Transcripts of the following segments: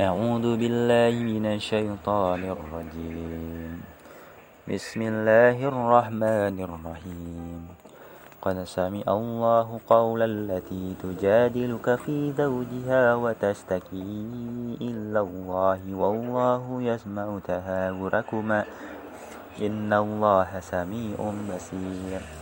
أعوذ بالله من الشيطان الرجيم. بسم الله الرحمن الرحيم. قد سمع الله قول التي تجادلك في زوجها وتشتكي إلى الله والله يسمع تهاوركما. إن الله سميع بصير.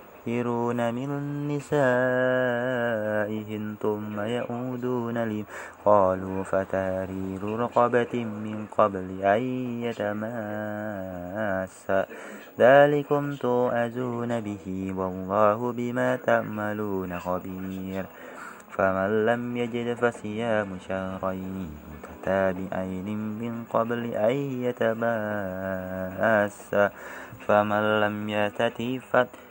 يستكبرون من نسائهم ثم يعودون لي. قالوا فتارير رقبة من قبل أن يتماس. ذلكم توعزون به والله بما تعملون خبير. فمن لم يجد فصيام شهرين متتابعين من قبل أن يتماس. فمن لم يستطع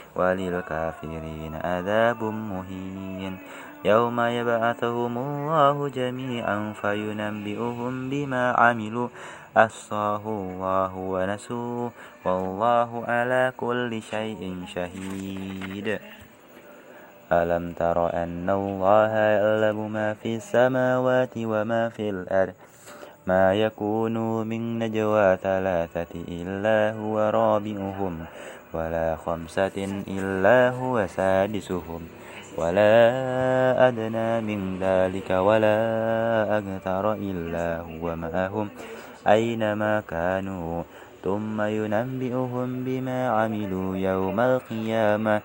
وللكافرين عذاب مهين. يوم يبعثهم الله جميعا فينبئهم بما عملوا. أصاه الله ونسوه والله على كل شيء شهيد. ألم تر أن الله يعلم ما في السماوات وما في الأرض؟ ما يكون من نجوى ثلاثة إلا هو رابعهم. ولا خمسة إلا هو سادسهم ولا أدنى من ذلك ولا أكثر إلا هو معهم أينما كانوا ثم ينبئهم بما عملوا يوم القيامة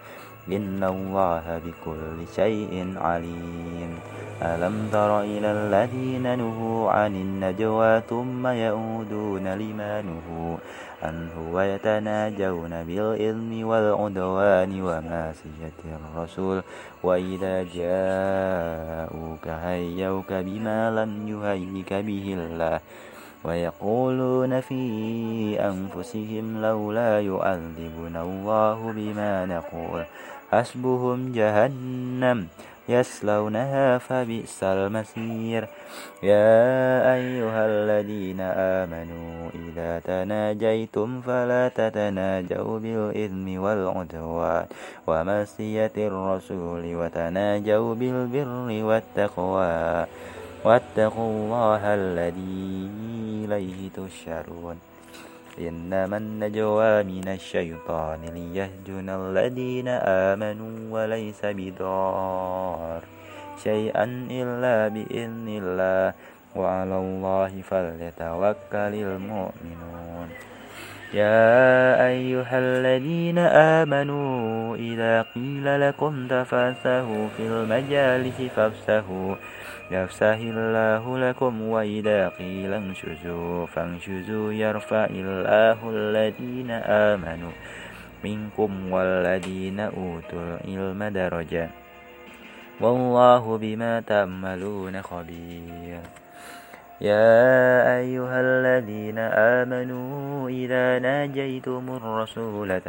إن الله بكل شيء عليم. ألم تر إلى الذين نهوا عن النجوى ثم يعودون لما نهوا عنه ويتناجون بالإذن والعدوان وماسية الرسول وإذا جاءوك هيوك بما لم يهيك به الله ويقولون في أنفسهم لولا يعذبنا الله بما نقول حسبهم جهنم يصلونها فبئس المصير. يا أيها الذين آمنوا إذا تناجيتم فلا تتناجوا بالإثم والعدوان ومسية الرسول وتناجوا بالبر والتقوى. واتقوا الله الذي إليه تشرون إنما النجوى من الشيطان ليهجن الذين آمنوا وليس بضار شيئا إلا بإذن الله. وعلى الله فليتوكل المؤمنون. يا أيها الذين آمنوا إذا قيل لكم تفسهوا في المجالس فافسهوا يفسح الله لكم وإذا قيل انشزوا فانشزوا يرفع الله الذين آمنوا منكم والذين أوتوا العلم درجة. والله بما تعملون خبير. يا أيها الذين آمنوا إذا ناجيتم الرسول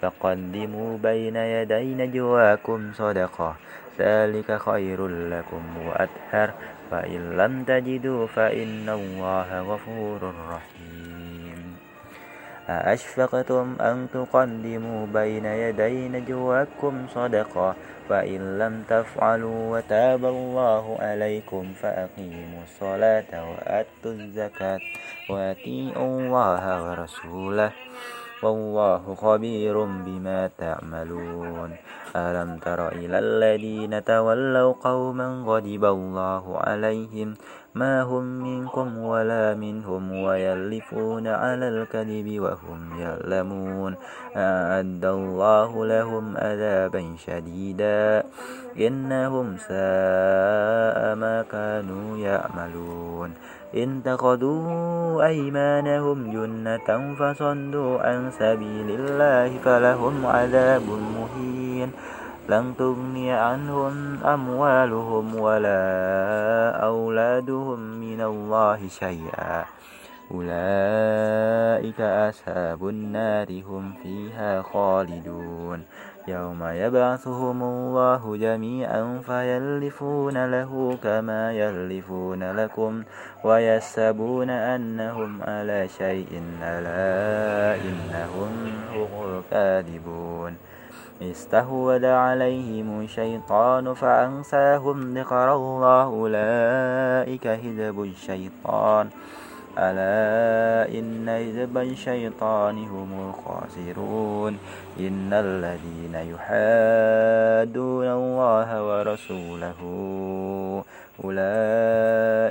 فقدموا بين يدي نجواكم صدقة. ذلك خير لكم وأطهر. فإن لم تجدوا فإن الله غفور رحيم. أأشفقتم أن تقدموا بين يدي نجواكم صدقة؟ فإن لم تفعلوا وتاب الله عليكم فأقيموا الصلاة وأتوا الزكاة وأطيعوا الله ورسوله. والله خبير بما تعملون. ألم تر إلى الذين تولوا قوما غضب الله عليهم ما هم منكم ولا منهم ويلفون على الكذب وهم يعلمون. أعد الله لهم عذابا شديدا. إنهم ساء ما كانوا يعملون. اتخذوا أيمانهم جنة فصدوا عن سبيل الله فلهم عذاب مهين. لن تغني عنهم أموالهم ولا أولادهم من الله شيئا أولئك أصحاب النار هم فيها خالدون يوم يبعثهم الله جميعا فيلفون له كما يلفون لكم ويحسبون أنهم على شيء ألا إنهم هم الكاذبون استهود عليهم الشيطان فأنساهم ذكر الله أولئك حزب الشيطان. ألا إن حزب الشيطان هم الخاسرون. إن الذين يحادون الله ورسوله أولئك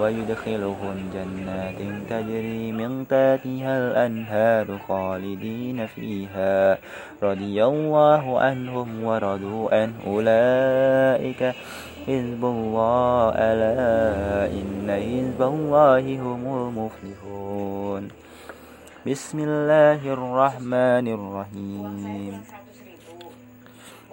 ويدخلهم جنات تجري من تحتها الأنهار خالدين فيها. رضي الله عنهم ورضوا عنه. أولئك حزب الله. ألا إن حزب الله هم المفلحون. بسم الله الرحمن الرحيم.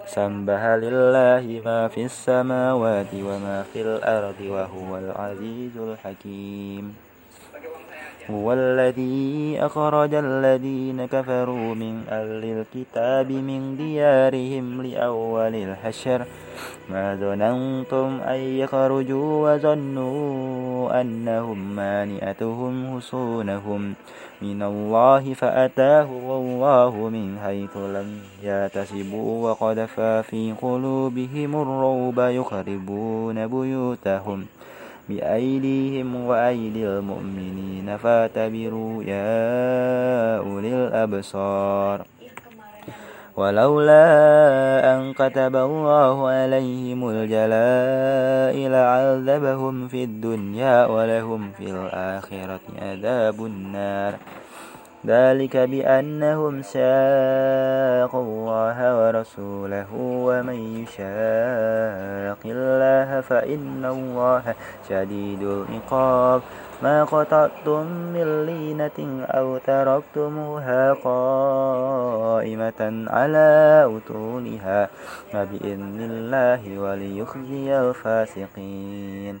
سبح لله ما في السماوات وما في الأرض وهو العزيز الحكيم. هو الذي أخرج الذين كفروا من أهل الكتاب من ديارهم لأول الحشر. ما ظننتم أن يخرجوا وظنوا أنهم مانئتهم حصونهم من الله فأتاهم الله من حيث لم يحتسبوا وقذف في قلوبهم الرعب يخربون بيوتهم. بأيديهم وأيدي المؤمنين فاعتبروا يا أولي الأبصار. ولولا أن كتب الله عليهم الجلاء لعذبهم في الدنيا ولهم في الآخرة عذاب النار. ذلك بأنهم شاقوا الله ورسوله ومن يشاق الله فإن الله شديد العقاب. ما قطعتم من لينة أو تركتموها قائمة على أتونها فبإذن الله وليخزي الفاسقين.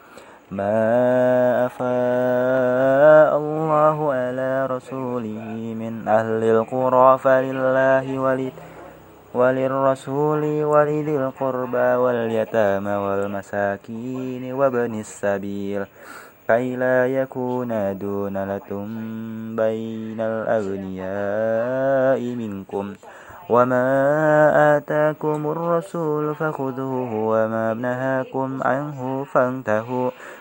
ما أفاء الله على رسوله من أهل القرى فلله ولد وللرسول ولذي القربى واليتامى والمساكين وابن السبيل كي لا يكون دونة بين الأغنياء منكم وما آتاكم الرسول فخذوه وما نهاكم عنه فانتهوا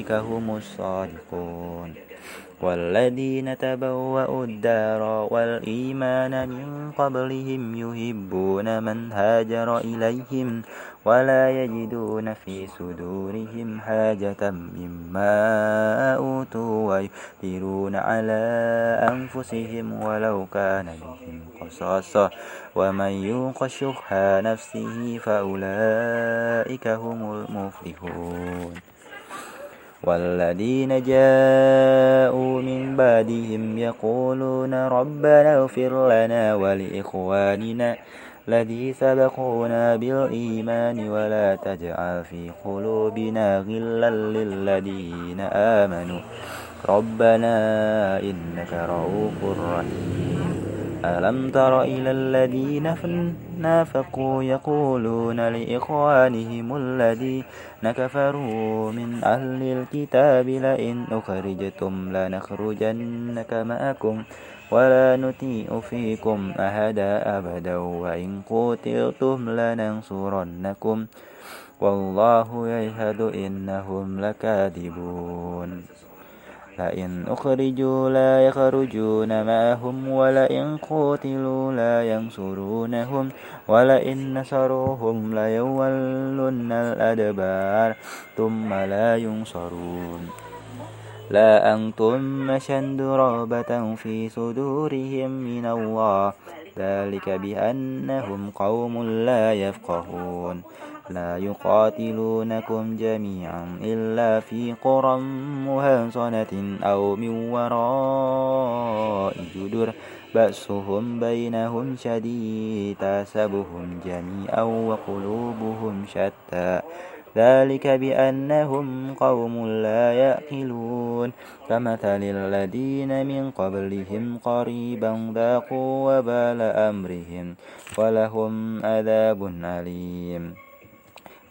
هم الصادقون والذين تبوأوا الدار والإيمان من قبلهم يحبون من هاجر إليهم ولا يجدون في صدورهم حاجة مما أوتوا ويؤثرون على أنفسهم ولو كان بهم قصاصة. ومن يوق شح نفسه فأولئك هم المفلحون. والذين جاءوا من بعدهم يقولون ربنا اغفر لنا ولإخواننا الذي سبقونا بالإيمان ولا تجعل في قلوبنا غلا للذين آمنوا ربنا إنك رؤوف رحيم. ألم تر إلى الذين نافقوا يقولون لإخوانهم الذين كفروا من أهل الكتاب لئن أخرجتم لنخرجنك معكم ولا نطيع فيكم أحدا أبدا وإن قتلتم لننصرنكم والله يشهد إنهم لكاذبون لئن أخرجوا لا يخرجون معهم ولئن قتلوا لا ينصرونهم ولئن نصروهم ليولن الأدبار ثم لا ينصرون. لا أنتم أشد رغبة في صدورهم من الله. ذلك بأنهم قوم لا يفقهون. لا يقاتلونكم جميعا إلا في قرى مهنصنة أو من وراء جدر. بأسهم بينهم شديد تحسبهم جميعا وقلوبهم شتى. ذلك بأنهم قوم لا يأكلون. كمثل الذين من قبلهم قريبا ذاقوا وبال أمرهم ولهم عذاب أليم.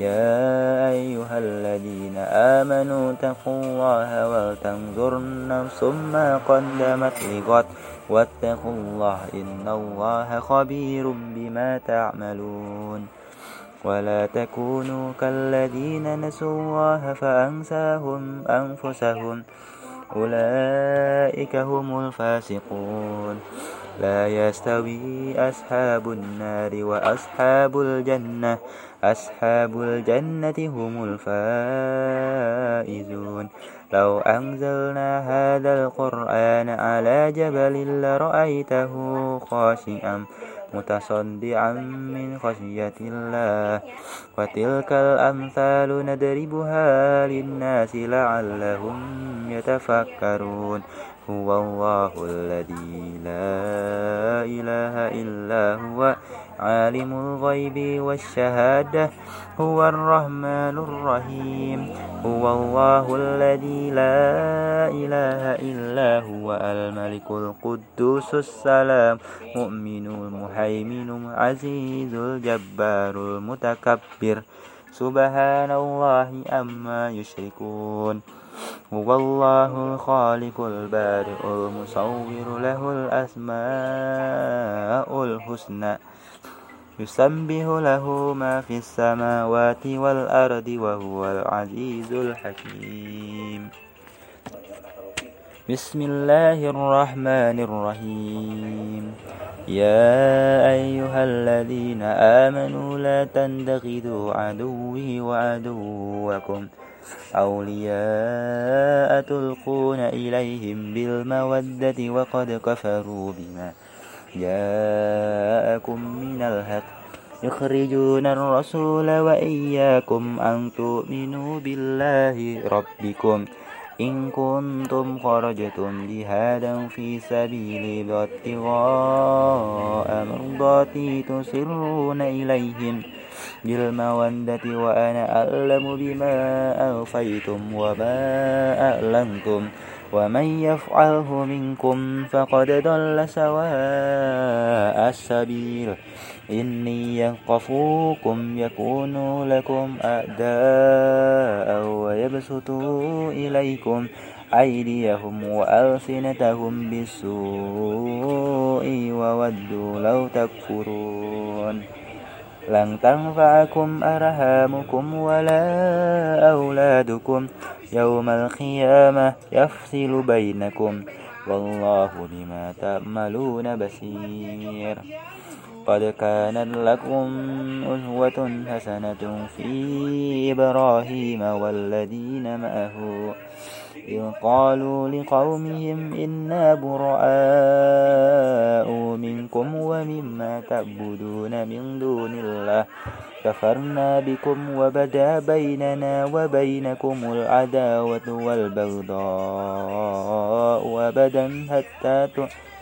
يا أيها الذين آمنوا اتقوا الله ولتنظر نفس ما قدمت لغد واتقوا الله إن الله خبير بما تعملون ولا تكونوا كالذين نسوا الله فأنساهم أنفسهم أولئك هم الفاسقون لا يستوي أصحاب النار وأصحاب الجنة. أصحاب الجنة هم الفائزون. لو أنزلنا هذا القرآن على جبل لرأيته خاشعا متصدعا من خشية الله. وتلك الأمثال ندربها للناس لعلهم يتفكرون. هو الله الذي لا إله إلا هو عالم الغيب والشهادة هو الرحمن الرحيم. هو الله الذي لا إله إلا هو الملك القدوس السلام مؤمن المهيمن العزيز الجبار المتكبر. سبحان الله أما يشركون. هو الله الخالق البارئ المصور له الأسماء الحسنى. يسبح له ما في السماوات والأرض وهو العزيز الحكيم. بسم الله الرحمن الرحيم. يا أيها الذين آمنوا لا تنتخذوا عدوي وعدوكم. أولياء تلقون إليهم بالمودة وقد كفروا بما جاءكم من الحق. يخرجون الرسول وإياكم أن تؤمنوا بالله ربكم. إن كنتم خرجتم جهادا في سبيلي وابتغاء مرضاتي تسرون إليهم. بالمودة وأنا أعلم بما أخفيتم وما أعلنتم ومن يفعله منكم فقد ضل سواء السبيل. إني ينقفوكم يكونوا لكم أعداء ويبسطوا إليكم أيديهم وألسنتهم بالسوء وودوا لو تكفرون. لن تنفعكم أرهامكم ولا أولادكم. يوم القيامة يفصل بينكم. والله بما تعملون بصير. قد كانت لكم أسوة حسنة في إبراهيم والذين معه. إذ قالوا لقومهم إنا براء منكم ومما تعبدون من دون الله. كفرنا بكم وبدا بيننا وبينكم العداوة والبغضاء أبدا حتى تؤمنوا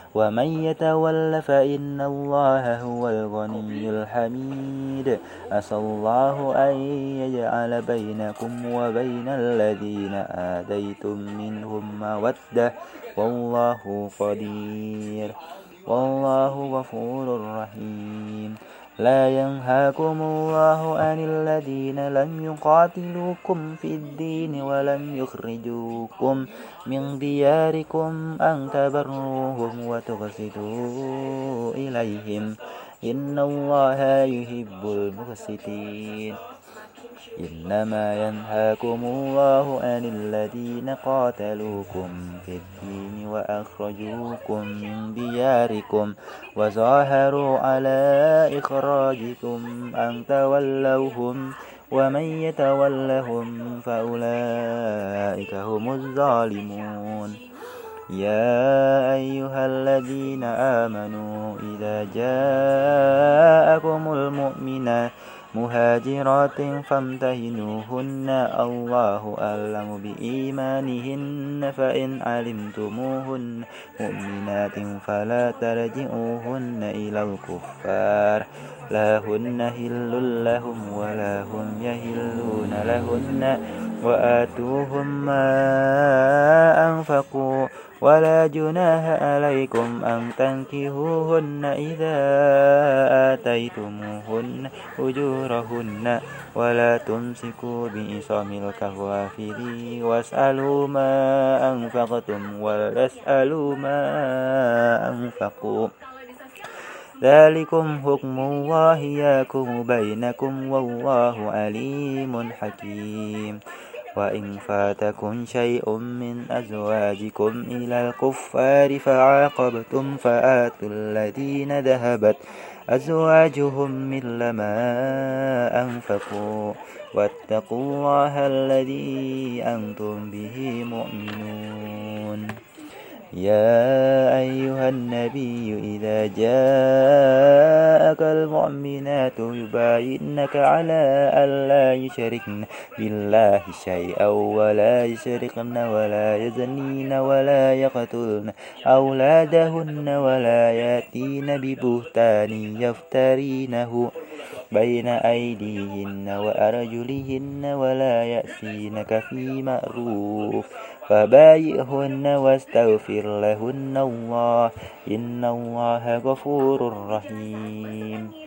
ومن يتول فإن الله هو الغني الحميد. عسى الله أن يجعل بينكم وبين الذين آديتم منهم مودة. والله قدير. والله غفور رحيم. لا ينهاكم الله عن الذين لم يقاتلوكم في الدين ولم يخرجوكم من دياركم أن تبروهم وتقسطوا إليهم إن الله يحب المقسطين إنما ينهاكم الله عن الذين قاتلوكم في الدين وأخرجوكم من دياركم وظاهروا على إخراجكم أن تولوهم ومن يتولهم فأولئك هم الظالمون. يا أيها الذين آمنوا إذا جاءكم المؤمنات مهاجرات فامتهنوهن الله أعلم بإيمانهن فإن علمتموهن مؤمنات فلا ترجعوهن إلى الكفار. لا هن هل لهم ولا هم يهلون لهن وآتوهم ما أنفقوا. ولا جناح عليكم أن تنكهوهن إذا آتيتموهن أجورهن ولا تمسكوا بإصام الكوافرين واسألوا ما أنفقتم ولا اسألوا ما أنفقوا. ذلكم حكم الله ياكم بينكم والله عليم حكيم. وإن فاتكم شيء من أزواجكم إلى الكفار فعاقبتم فآتوا الذين ذهبت أزواجهم مثل ما أنفقوا واتقوا الله الذي أنتم به مؤمنون يا أيها النبي إذا جاءك المؤمنات يباينك على ألا يشركن بالله شيئا ولا يشركن ولا يزنين ولا يقتلن أولادهن ولا يأتين ببهتان يفترينه بين أيديهن وأرجلهن ولا يأسينك في معروف فبايئهن واستغفر لهن الله إن الله غفور رحيم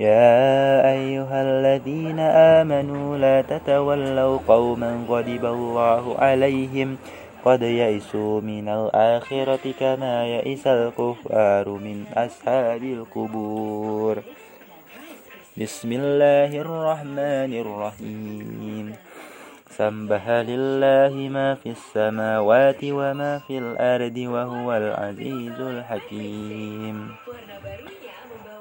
يا أيها الذين آمنوا لا تتولوا قوما غضب الله عليهم قد يئسوا من الآخرة كما يئس الكفار من أصحاب القبور. بسم الله الرحمن الرحيم. سبح لله ما في السماوات وما في الأرض وهو العزيز الحكيم.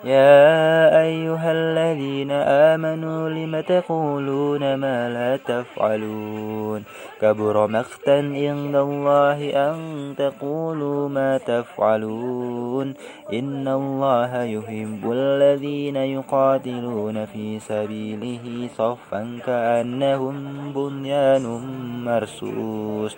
يا أيها الذين آمنوا لم تقولون ما لا تفعلون؟ كبر مقتا عند الله أن تقولوا ما تفعلون. إن الله يحب الذين يقاتلون في سبيله صفا كأنهم بنيان مرصوص.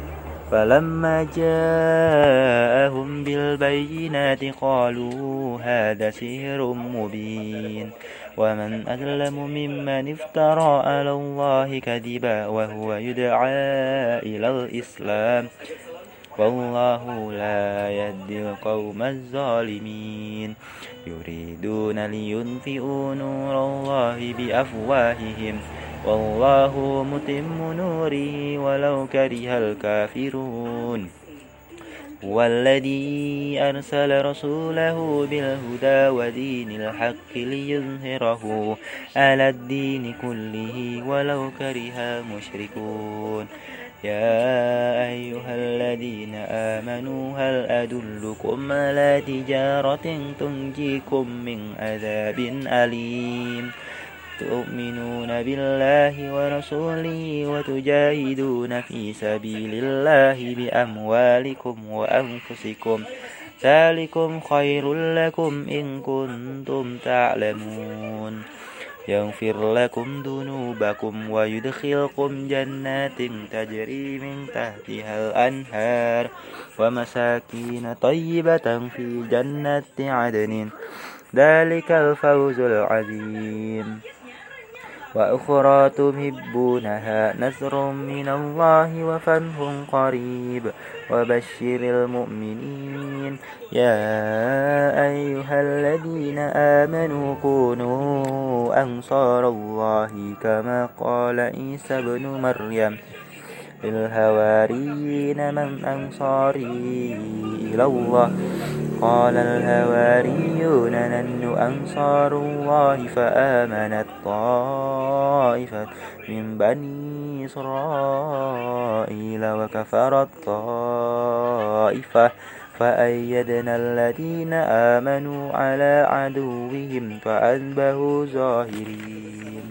فلما جاءهم بالبينات قالوا هذا سحر مبين. ومن أظلم ممن افترى على الله كذبا وهو يدعى إلى الإسلام. والله لا يهدي القوم الظالمين. يريدون لينفئوا نور الله بأفواههم. والله متم نوره ولو كره الكافرون. هو الذي أرسل رسوله بالهدى ودين الحق ليظهره على الدين كله ولو كره المشركون يا أيها الذين آمنوا هل أدلكم على تجارة تنجيكم من عذاب أليم؟ تؤمنون بالله ورسوله وتجاهدون في سبيل الله بأموالكم وأنفسكم ذلكم خير لكم إن كنتم تعلمون. يغفر لكم ذنوبكم ويدخلكم جنات تجري من تحتها الأنهار ومساكين طيبة في جنة عدن. ذلك الفوز العظيم. وأخرى تحبونها نصر من الله وفتح قريب. وبشر المؤمنين. يا أيها الذين آمنوا كونوا أنصار الله كما قال عيسى ابن مريم. للهواريين من أنصاري إلى الله. قال الهواريون نحن أنصار الله فآمنت طائفة من بني إسرائيل وكفرت طائفة. فأيدنا الذين آمنوا على عدوهم فأنبهوا ظاهرين.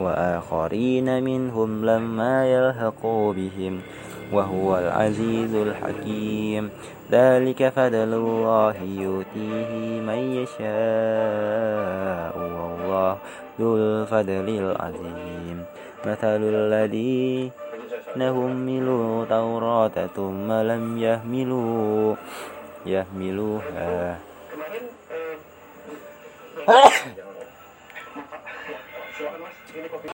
وآخرين منهم لما يلحقوا بهم وهو العزيز الحكيم. ذلك فضل الله يؤتيه من يشاء والله ذو الفضل العظيم. مثل الذين حملوا توراة ثم لم يحملوا يحملوها. tiene